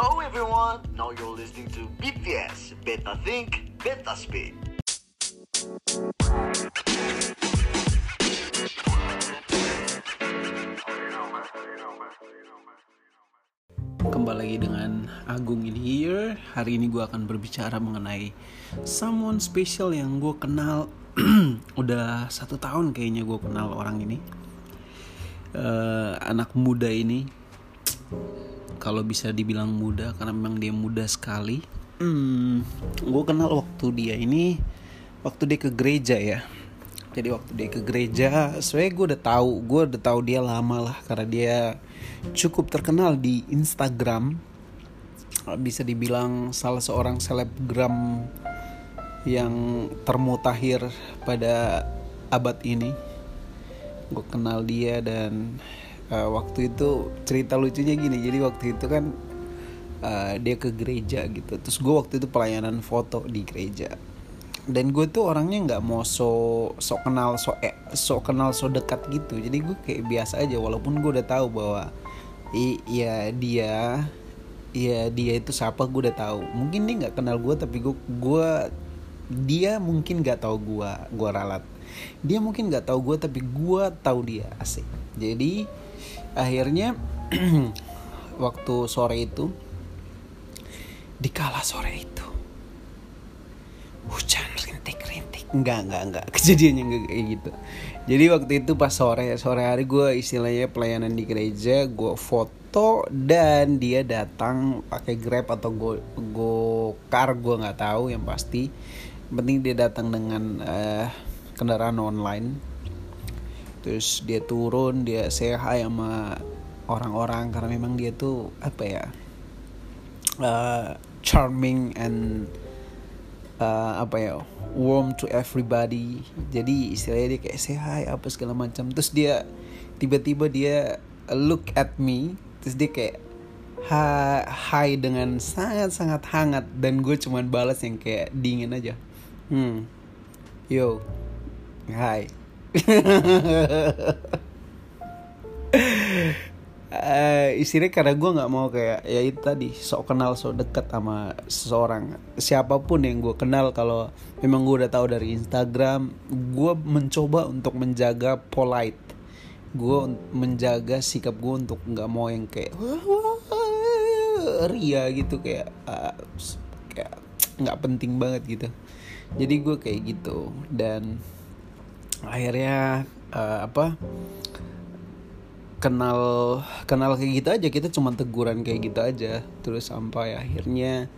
Hello everyone, now you're listening to BTS Beta Think, Beta Speak. Kembali lagi dengan Agung ini here. Hari ini gue akan berbicara mengenai someone special yang gue kenal udah satu tahun kayaknya gue kenal orang ini. Uh, anak muda ini, kalau bisa dibilang muda karena memang dia muda sekali. Hmm, gue kenal waktu dia ini, waktu dia ke gereja ya. Jadi waktu dia ke gereja, sebenarnya gue udah tahu, gue udah tahu dia lama lah karena dia cukup terkenal di Instagram bisa dibilang salah seorang selebgram yang termutakhir pada abad ini gue kenal dia dan uh, waktu itu cerita lucunya gini jadi waktu itu kan uh, dia ke gereja gitu. Terus gue waktu itu pelayanan foto di gereja. Dan gue tuh orangnya nggak mau so so kenal so eh, so kenal so dekat gitu. Jadi gue kayak biasa aja walaupun gue udah tahu bahwa iya dia iya dia itu siapa gue udah tahu. Mungkin dia nggak kenal gue tapi gue gue dia mungkin nggak tahu gue gue ralat. Dia mungkin nggak tahu gue tapi gue tahu dia asik. Jadi akhirnya waktu sore itu di kala sore itu hujan rintik-rintik. Enggak enggak enggak kejadiannya enggak kayak gitu. Jadi waktu itu pas sore sore hari gue istilahnya pelayanan di gereja gue foto dan dia datang pakai grab atau go go car gue nggak tahu yang pasti. Penting dia datang dengan uh, kendaraan online terus dia turun dia sehat sama orang-orang karena memang dia tuh apa ya uh, charming and uh, apa ya warm to everybody. Jadi istilahnya dia kayak say apa segala macam. Terus dia tiba-tiba dia look at me terus dia kayak hi dengan sangat-sangat hangat. Dan gue cuman balas yang kayak dingin aja. Hmm. Yo. Hi uh, istilahnya karena gue nggak mau kayak ya itu tadi sok kenal sok deket sama seseorang. Siapa pun yang gue kenal kalau memang gue udah tahu dari Instagram gue mencoba untuk menjaga polite. Gue menjaga sikap gue untuk nggak mau yang kayak ria gitu kayak uh, kayak nggak penting banget gitu. Jadi gue kayak gitu dan akhirnya uh, apa kenal kenal kayak gitu aja. Kita cuma teguran kayak gitu aja. Terus sampai akhirnya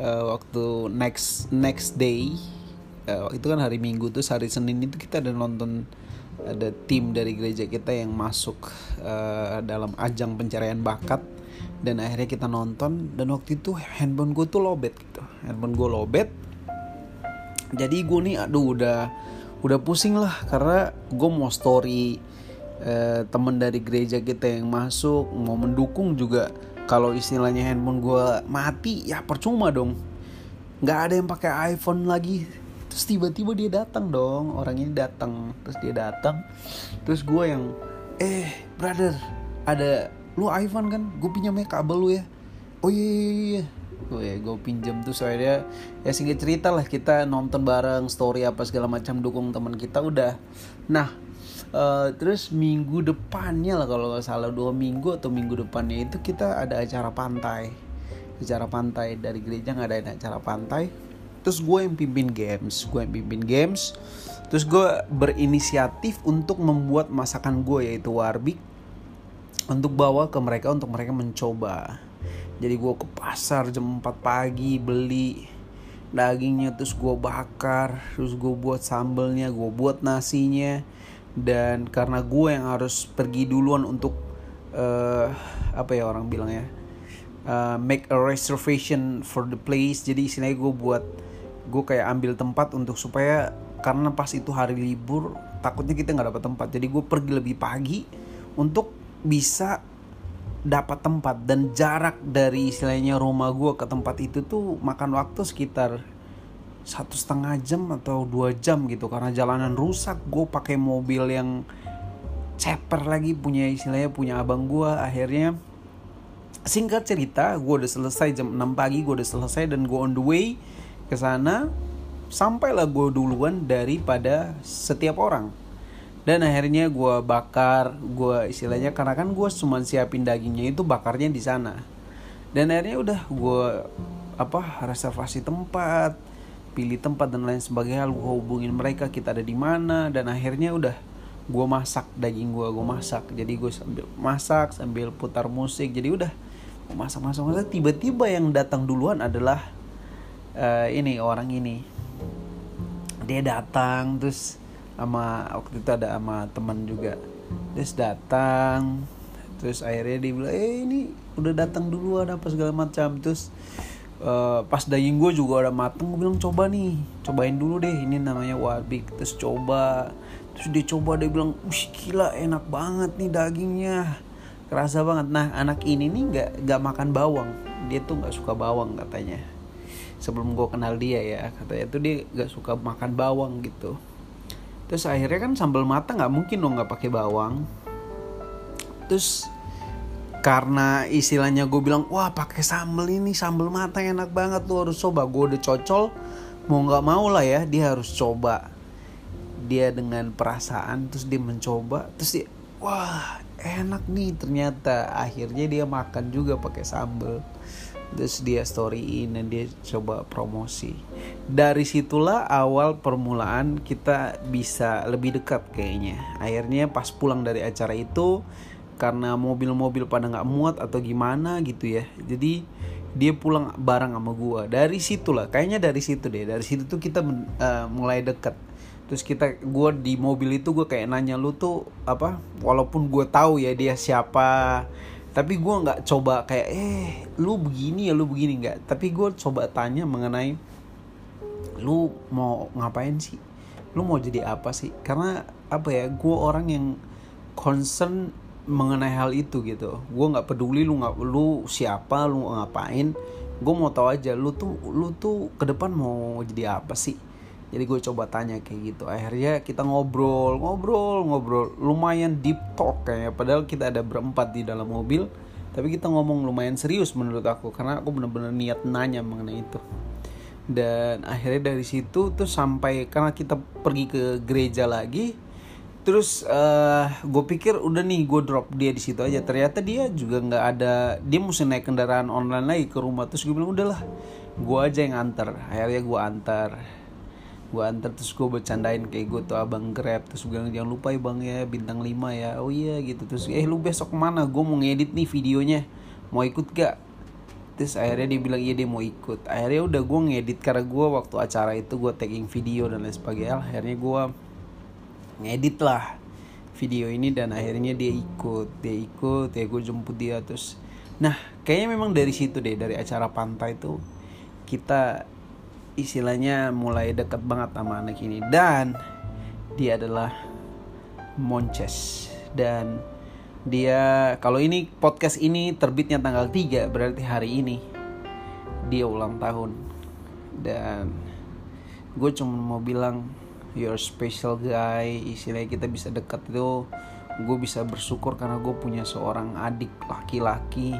uh, waktu next next day uh, itu kan hari minggu tuh hari senin itu kita ada nonton ada tim dari gereja kita yang masuk uh, dalam ajang pencarian bakat. Dan akhirnya kita nonton dan waktu itu handphone gue tuh lobet gitu. Handphone gue lobet. Jadi gue nih aduh udah udah pusing lah karena gue mau story eh, temen dari gereja kita yang masuk mau mendukung juga. Kalau istilahnya handphone gue mati ya percuma dong. Nggak ada yang pakai iPhone lagi. Terus tiba-tiba dia datang dong orang ini datang. Terus dia datang terus gue yang eh brother ada lu iPhone kan? Gue pinjamnya kabel lu ya. Oh iya iya iya, iya. Gue ya gue pinjam tuh soalnya ya singkat cerita lah kita nonton bareng story apa segala macam dukung teman kita udah. Nah Uh, terus minggu depannya lah kalau nggak salah dua minggu atau minggu depannya itu kita ada acara pantai. Acara pantai dari gereja nggak ada acara pantai. Terus gue yang pimpin games gue yang pimpin games. Terus gue berinisiatif untuk membuat masakan gue yaitu warbik untuk bawa ke mereka untuk mereka mencoba jadi gue ke pasar jam 4 pagi beli dagingnya terus gue bakar terus gue buat sambelnya gue buat nasinya. Dan karena gue yang harus pergi duluan untuk uh, apa ya orang bilang ya uh, make a reservation for the place. Jadi istilahnya gue buat gue kayak ambil tempat untuk supaya karena pas itu hari libur takutnya kita nggak dapat tempat. Jadi gue pergi lebih pagi untuk bisa dapat tempat dan jarak dari istilahnya rumah gue ke tempat itu tuh makan waktu sekitar satu setengah jam atau dua jam gitu. Karena jalanan rusak gue pakai mobil yang ceper lagi punya istilahnya punya abang gue akhirnya singkat cerita gue udah selesai jam 6 pagi gue udah selesai dan gue on the way ke sana. Sampailah gue duluan daripada setiap orang dan akhirnya gue bakar gue istilahnya karena kan gue cuma siapin dagingnya itu bakarnya di sana. Dan akhirnya udah gue apa reservasi tempat pilih tempat dan lain sebagainya gue hubungin mereka kita ada di mana. Dan akhirnya udah gue masak daging gue gue masak. Jadi gue sambil masak sambil putar musik. Jadi udah masak masak. Masak tiba-tiba yang datang duluan adalah uh, ini orang ini. Dia datang terus sama waktu itu ada sama teman juga. Terus datang terus akhirnya dia bilang eh ini udah datang dulu ada apa segala macam. Terus uh, pas daging gue juga udah mateng gue bilang coba nih cobain dulu deh ini namanya warbik terus coba terus dia coba dia bilang wih gila enak banget nih dagingnya. Kerasa banget. Nah anak ini nih nggak nggak makan bawang. Dia tuh nggak suka bawang katanya. Sebelum gue kenal dia ya katanya tuh dia gak suka makan bawang gitu terus akhirnya kan sambal mata nggak mungkin dong nggak pakai bawang. Terus karena istilahnya gue bilang wah pakai sambal ini sambal mata enak banget tuh harus coba. Gue udah cocol mau nggak mau lah ya dia harus coba. Dia dengan perasaan terus dia mencoba terus dia wah enak nih ternyata. Akhirnya dia makan juga pakai sambal terus dia storyin dan dia coba promosi. Dari situlah awal permulaan kita bisa lebih dekat kayaknya. Akhirnya pas pulang dari acara itu karena mobil-mobil pada nggak muat atau gimana gitu ya jadi dia pulang bareng sama gua. Dari situlah kayaknya dari situ deh dari situ tuh kita uh, mulai dekat terus kita gue di mobil itu gue kayak nanya lu tuh apa? Walaupun gue tahu ya dia siapa tapi gue nggak coba kayak eh lu begini ya lu begini. Nggak. Tapi gue coba tanya mengenai lu mau ngapain sih? Lu mau jadi apa sih? Karena apa ya gue orang yang concern mengenai hal itu gitu. Gue nggak peduli lu nggak lu siapa lu ngapain. Gue mau tahu aja lu tuh lu tuh ke depan mau jadi apa sih jadi gue coba tanya kayak gitu. Akhirnya kita ngobrol ngobrol ngobrol. Lumayan deep talk kayaknya. Padahal kita ada berempat di dalam mobil tapi kita ngomong lumayan serius menurut aku karena aku bener-bener niat nanya mengenai itu. Dan akhirnya dari situ tuh sampai karena kita pergi ke gereja lagi terus uh, gue pikir udah nih gue drop dia di situ aja. Ternyata dia juga nggak ada dia mesti naik kendaraan online lagi ke rumah. Terus gue bilang udahlah gue aja yang antar. Akhirnya gue antar gue antar terus gue bercandain kayak gue tuh abang grab terus gue bilang jangan lupa ya bang ya bintang 5 ya. Oh iya gitu. Terus eh lu besok mana? Gue mau ngedit nih videonya. Mau ikut gak? Terus akhirnya dia bilang iya dia mau ikut. Akhirnya udah gue ngedit karena gue waktu acara itu gue tagging video dan lain sebagainya akhirnya gue ngedit lah video ini dan akhirnya dia ikut dia ikut ya gue jemput dia. Terus nah kayaknya memang dari situ deh dari acara pantai itu kita istilahnya mulai dekat banget sama anak ini. Dan dia adalah Monces. Dan dia kalau ini podcast ini terbitnya tanggal 3 berarti hari ini dia ulang tahun. Dan gue cuma mau bilang your special guy istilahnya kita bisa dekat itu. Gue bisa bersyukur karena gue punya seorang adik laki-laki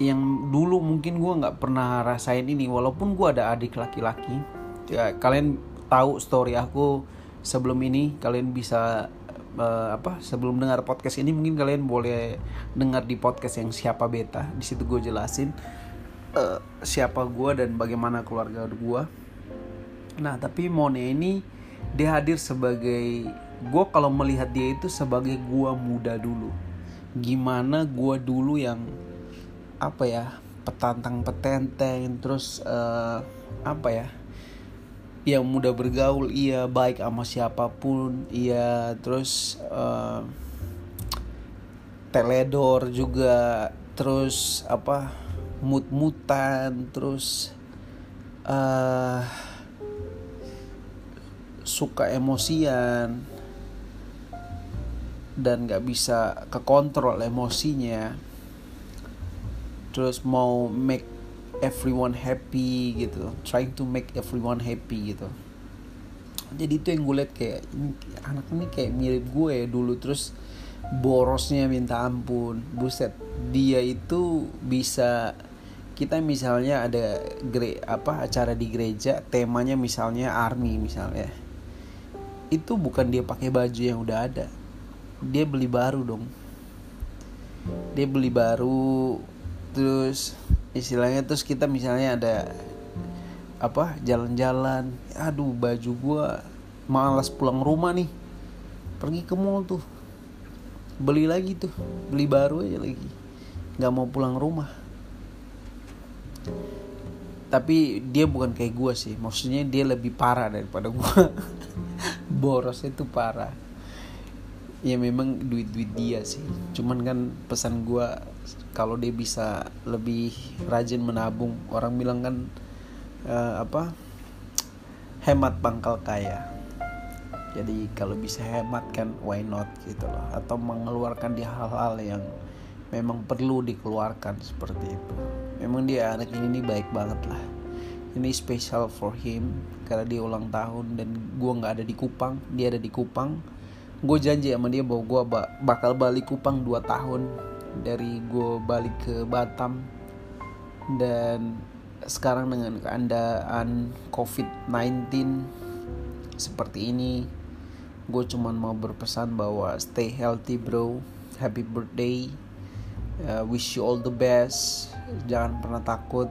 yang dulu mungkin gue nggak pernah rasain ini walaupun gue ada adik laki-laki. Ya kalian tahu story aku sebelum ini kalian bisa uh, apa sebelum dengar podcast ini mungkin kalian boleh dengar di podcast yang siapa beta. Di situ gue jelasin uh, siapa gue dan bagaimana keluarga gue nah tapi Mone ini dia hadir sebagai gue kalau melihat dia itu sebagai gue muda dulu. Gimana gue dulu yang apa ya petantang petenteng terus uh, apa ya yang mudah bergaul iya baik sama siapa pun iya terus uh, teledor juga terus apa mut-mutan terus uh, suka emosian dan nggak bisa kekontrol emosinya terus mau make everyone happy gitu. Trying to make everyone happy gitu. Jadi itu yang gue liat kayak anak ini kayak mirip gue dulu terus borosnya minta ampun. Buset dia itu bisa kita misalnya ada gere, apa acara di gereja temanya misalnya army misalnya. Itu bukan dia pakai baju yang udah ada. Dia beli baru dong. Dia beli baru terus istilahnya terus kita misalnya ada apa jalan-jalan aduh baju gua malas pulang rumah nih pergi ke mall tuh beli lagi tuh beli baru aja lagi nggak mau pulang rumah. Tapi dia bukan kayak gue sih maksudnya dia lebih parah daripada gue borosnya tuh parah. Ya memang duit duit dia sih cuman kan pesan gue kalau dia bisa lebih rajin menabung orang bilang kan uh, apa hemat pangkal kaya. Jadi kalau bisa hemat kan why not gitu loh. Atau mengeluarkan di hal-hal yang memang perlu dikeluarkan seperti itu. Memang dia anak ini nih baik banget lah. Ini special for him karena dia ulang tahun dan gue nggak ada di Kupang dia ada di Kupang. Gue janji sama dia bahwa gue bakal balik Kupang 2 tahun dari gue balik ke Batam. Dan sekarang dengan keadaan COVID-19 seperti ini gue cuman mau berpesan bahwa stay healthy bro. Happy birthday. Uh, wish you all the best. Jangan pernah takut.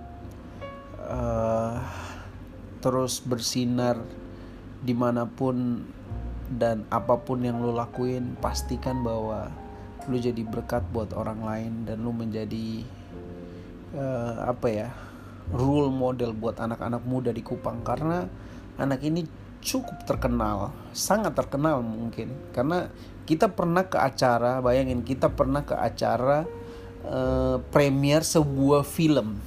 Uh, terus bersinar di mana pun dan apa pun yang lo lakuin pastikan bahwa lo jadi berkat buat orang lain dan lo menjadi uh, apa ya role model buat anak-anak muda di Kupang karena anak ini cukup terkenal, sangat terkenal mungkin karena kita pernah ke acara, bayangin kita pernah ke acara uh, premier sebuah film.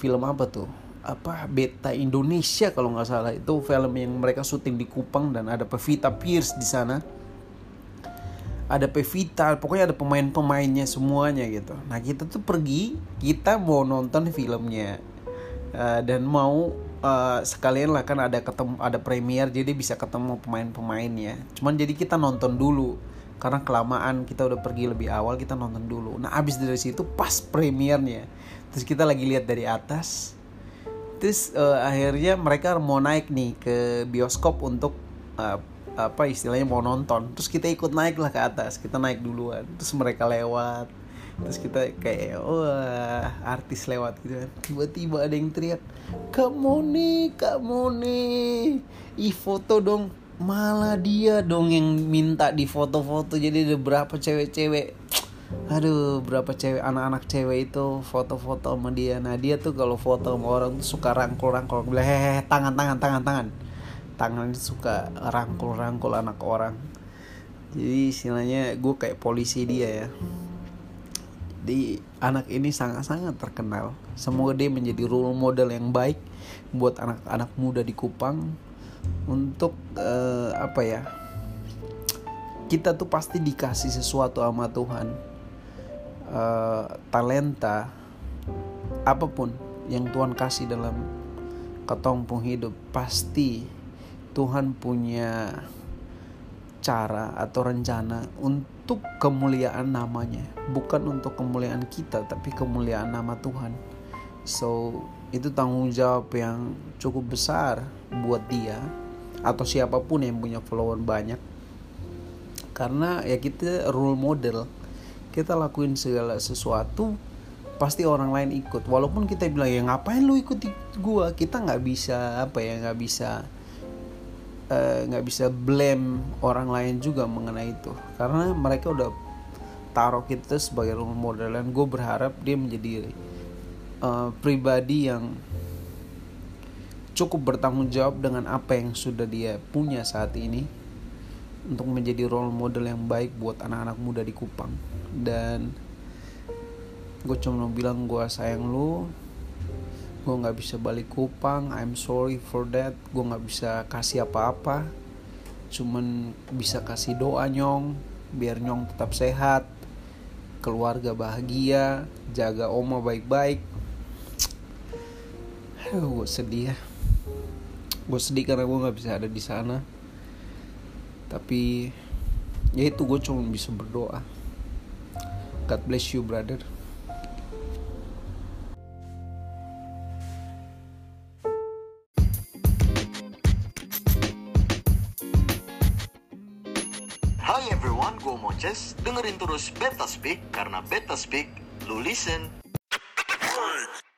Film apa tuh? Apa Beta Indonesia kalau nggak salah itu film yang mereka syuting di Kupang dan ada Pevita Pierce di sana. Ada Pevita, pokoknya ada pemain-pemainnya semuanya gitu. Nah kita tuh pergi, kita mau nonton filmnya. Uh, dan mau uh, sekalian lah kan ada ketemu ada premier jadi bisa ketemu pemain-pemainnya. Cuman jadi kita nonton dulu karena kelamaan kita udah pergi lebih awal kita nonton dulu. Nah abis dari situ pas premiernya terus kita lagi lihat dari atas terus uh, akhirnya mereka mau naik nih ke bioskop untuk uh, apa istilahnya mau nonton. Terus kita ikut naik lah ke atas kita naik duluan. Terus mereka lewat. Terus kita kayak wah artis lewat gitu kan. Tiba-tiba ada yang teriak kamu nih kamu nih ih foto dong. Malah dia dong yang minta di foto-foto. Jadi ada berapa cewek-cewek aduh berapa cewek anak-anak cewek itu foto-foto sama dia. Nah dia tuh kalau foto sama orang tuh suka rangkul-rangkul. Bilang hehehe tangan tangan tangan tangan tangan suka rangkul-rangkul anak orang jadi istilahnya gue kayak polisi dia ya di anak ini sangat-sangat terkenal. Semoga dia menjadi role model yang baik buat anak-anak muda di Kupang untuk uh, apa ya? Kita tuh pasti dikasih sesuatu sama Tuhan. Uh, talenta apa pun yang Tuhan kasih dalam ketongpung hidup pasti Tuhan punya cara atau rencana untuk kemuliaan namanya. Bukan untuk kemuliaan kita tapi kemuliaan nama Tuhan. So itu tanggung jawab yang cukup besar buat dia atau siapa pun yang punya follower banyak. Karena ya kita role model. Kita lakuin segala sesuatu pasti orang lain ikut. Walaupun kita bilang ya ngapain lu ikut gua? Kita nggak bisa apa ya nggak bisa nggak uh, bisa blame orang lain juga mengenai itu. Karena mereka udah taruh kita sebagai role model dan gue berharap dia menjadi uh, pribadi yang cukup bertanggung jawab dengan apa yang sudah dia punya saat ini untuk menjadi role model yang baik buat anak-anak muda di Kupang. Dan gue cuma bilang gue sayang lu gue nggak bisa balik Kupang I'm sorry for that. Gue nggak bisa kasih apa-apa. Cuman bisa kasih doa nyong biar nyong tetap sehat keluarga bahagia jaga oma baik-baik. Gue sedih ya. Gue sedih karena gue nggak bisa ada di sana. Tapi ya itu gue cuma bisa berdoa. God bless you brother Terus Beta Speak karena Beta Speak, lu listen,